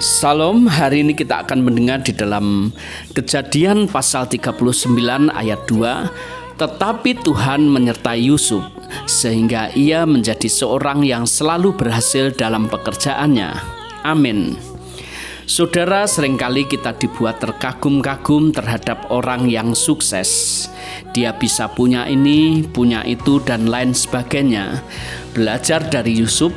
Salam, hari ini kita akan mendengar di dalam Kejadian pasal 39 ayat 2, tetapi Tuhan menyertai Yusuf sehingga ia menjadi seorang yang selalu berhasil dalam pekerjaannya. Amin. Saudara, sering kali kita dibuat terkagum-kagum terhadap orang yang sukses. Dia bisa punya ini, punya itu, dan lain sebagainya. Belajar dari Yusuf,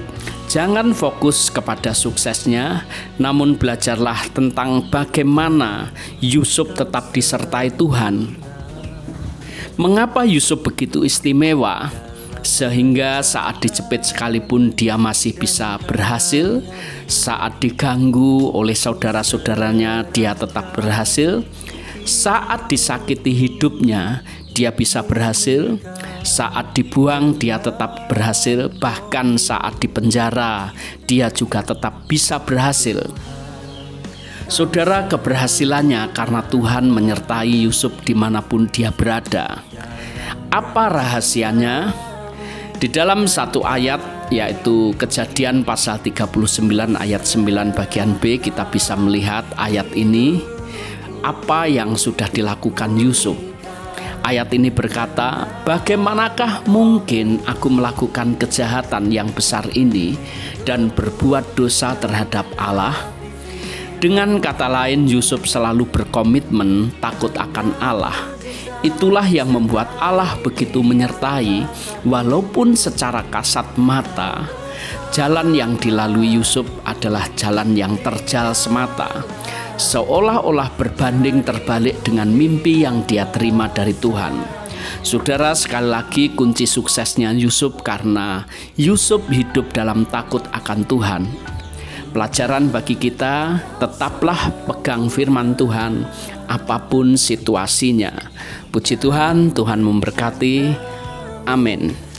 Jangan fokus kepada suksesnya, namun belajarlah tentang bagaimana Yusuf tetap disertai Tuhan. Mengapa Yusuf begitu istimewa? Sehingga saat dijepit sekalipun dia masih bisa berhasil, saat diganggu oleh saudara-saudaranya dia tetap berhasil, saat disakiti hidupnya dia bisa berhasil, saat dibuang dia tetap berhasil, bahkan saat dipenjara dia juga tetap bisa berhasil. Saudara keberhasilannya karena Tuhan menyertai Yusuf di mana pun dia berada. Apa rahasianya? Di dalam satu ayat yaitu kejadian pasal 39 ayat 9 bagian B kita bisa melihat ayat ini apa yang sudah dilakukan Yusuf Ayat ini berkata, "Bagaimanakah mungkin aku melakukan kejahatan yang besar ini dan berbuat dosa terhadap Allah?" Dengan kata lain, Yusuf selalu berkomitmen takut akan Allah. Itulah yang membuat Allah begitu menyertai, walaupun secara kasat mata jalan yang dilalui Yusuf adalah jalan yang terjal semata seolah-olah berbanding terbalik dengan mimpi yang dia terima dari Tuhan. Saudara, sekali lagi kunci suksesnya Yusuf karena Yusuf hidup dalam takut akan Tuhan. Pelajaran bagi kita, tetaplah pegang firman Tuhan apa pun situasinya. Puji Tuhan, Tuhan memberkati. Amin.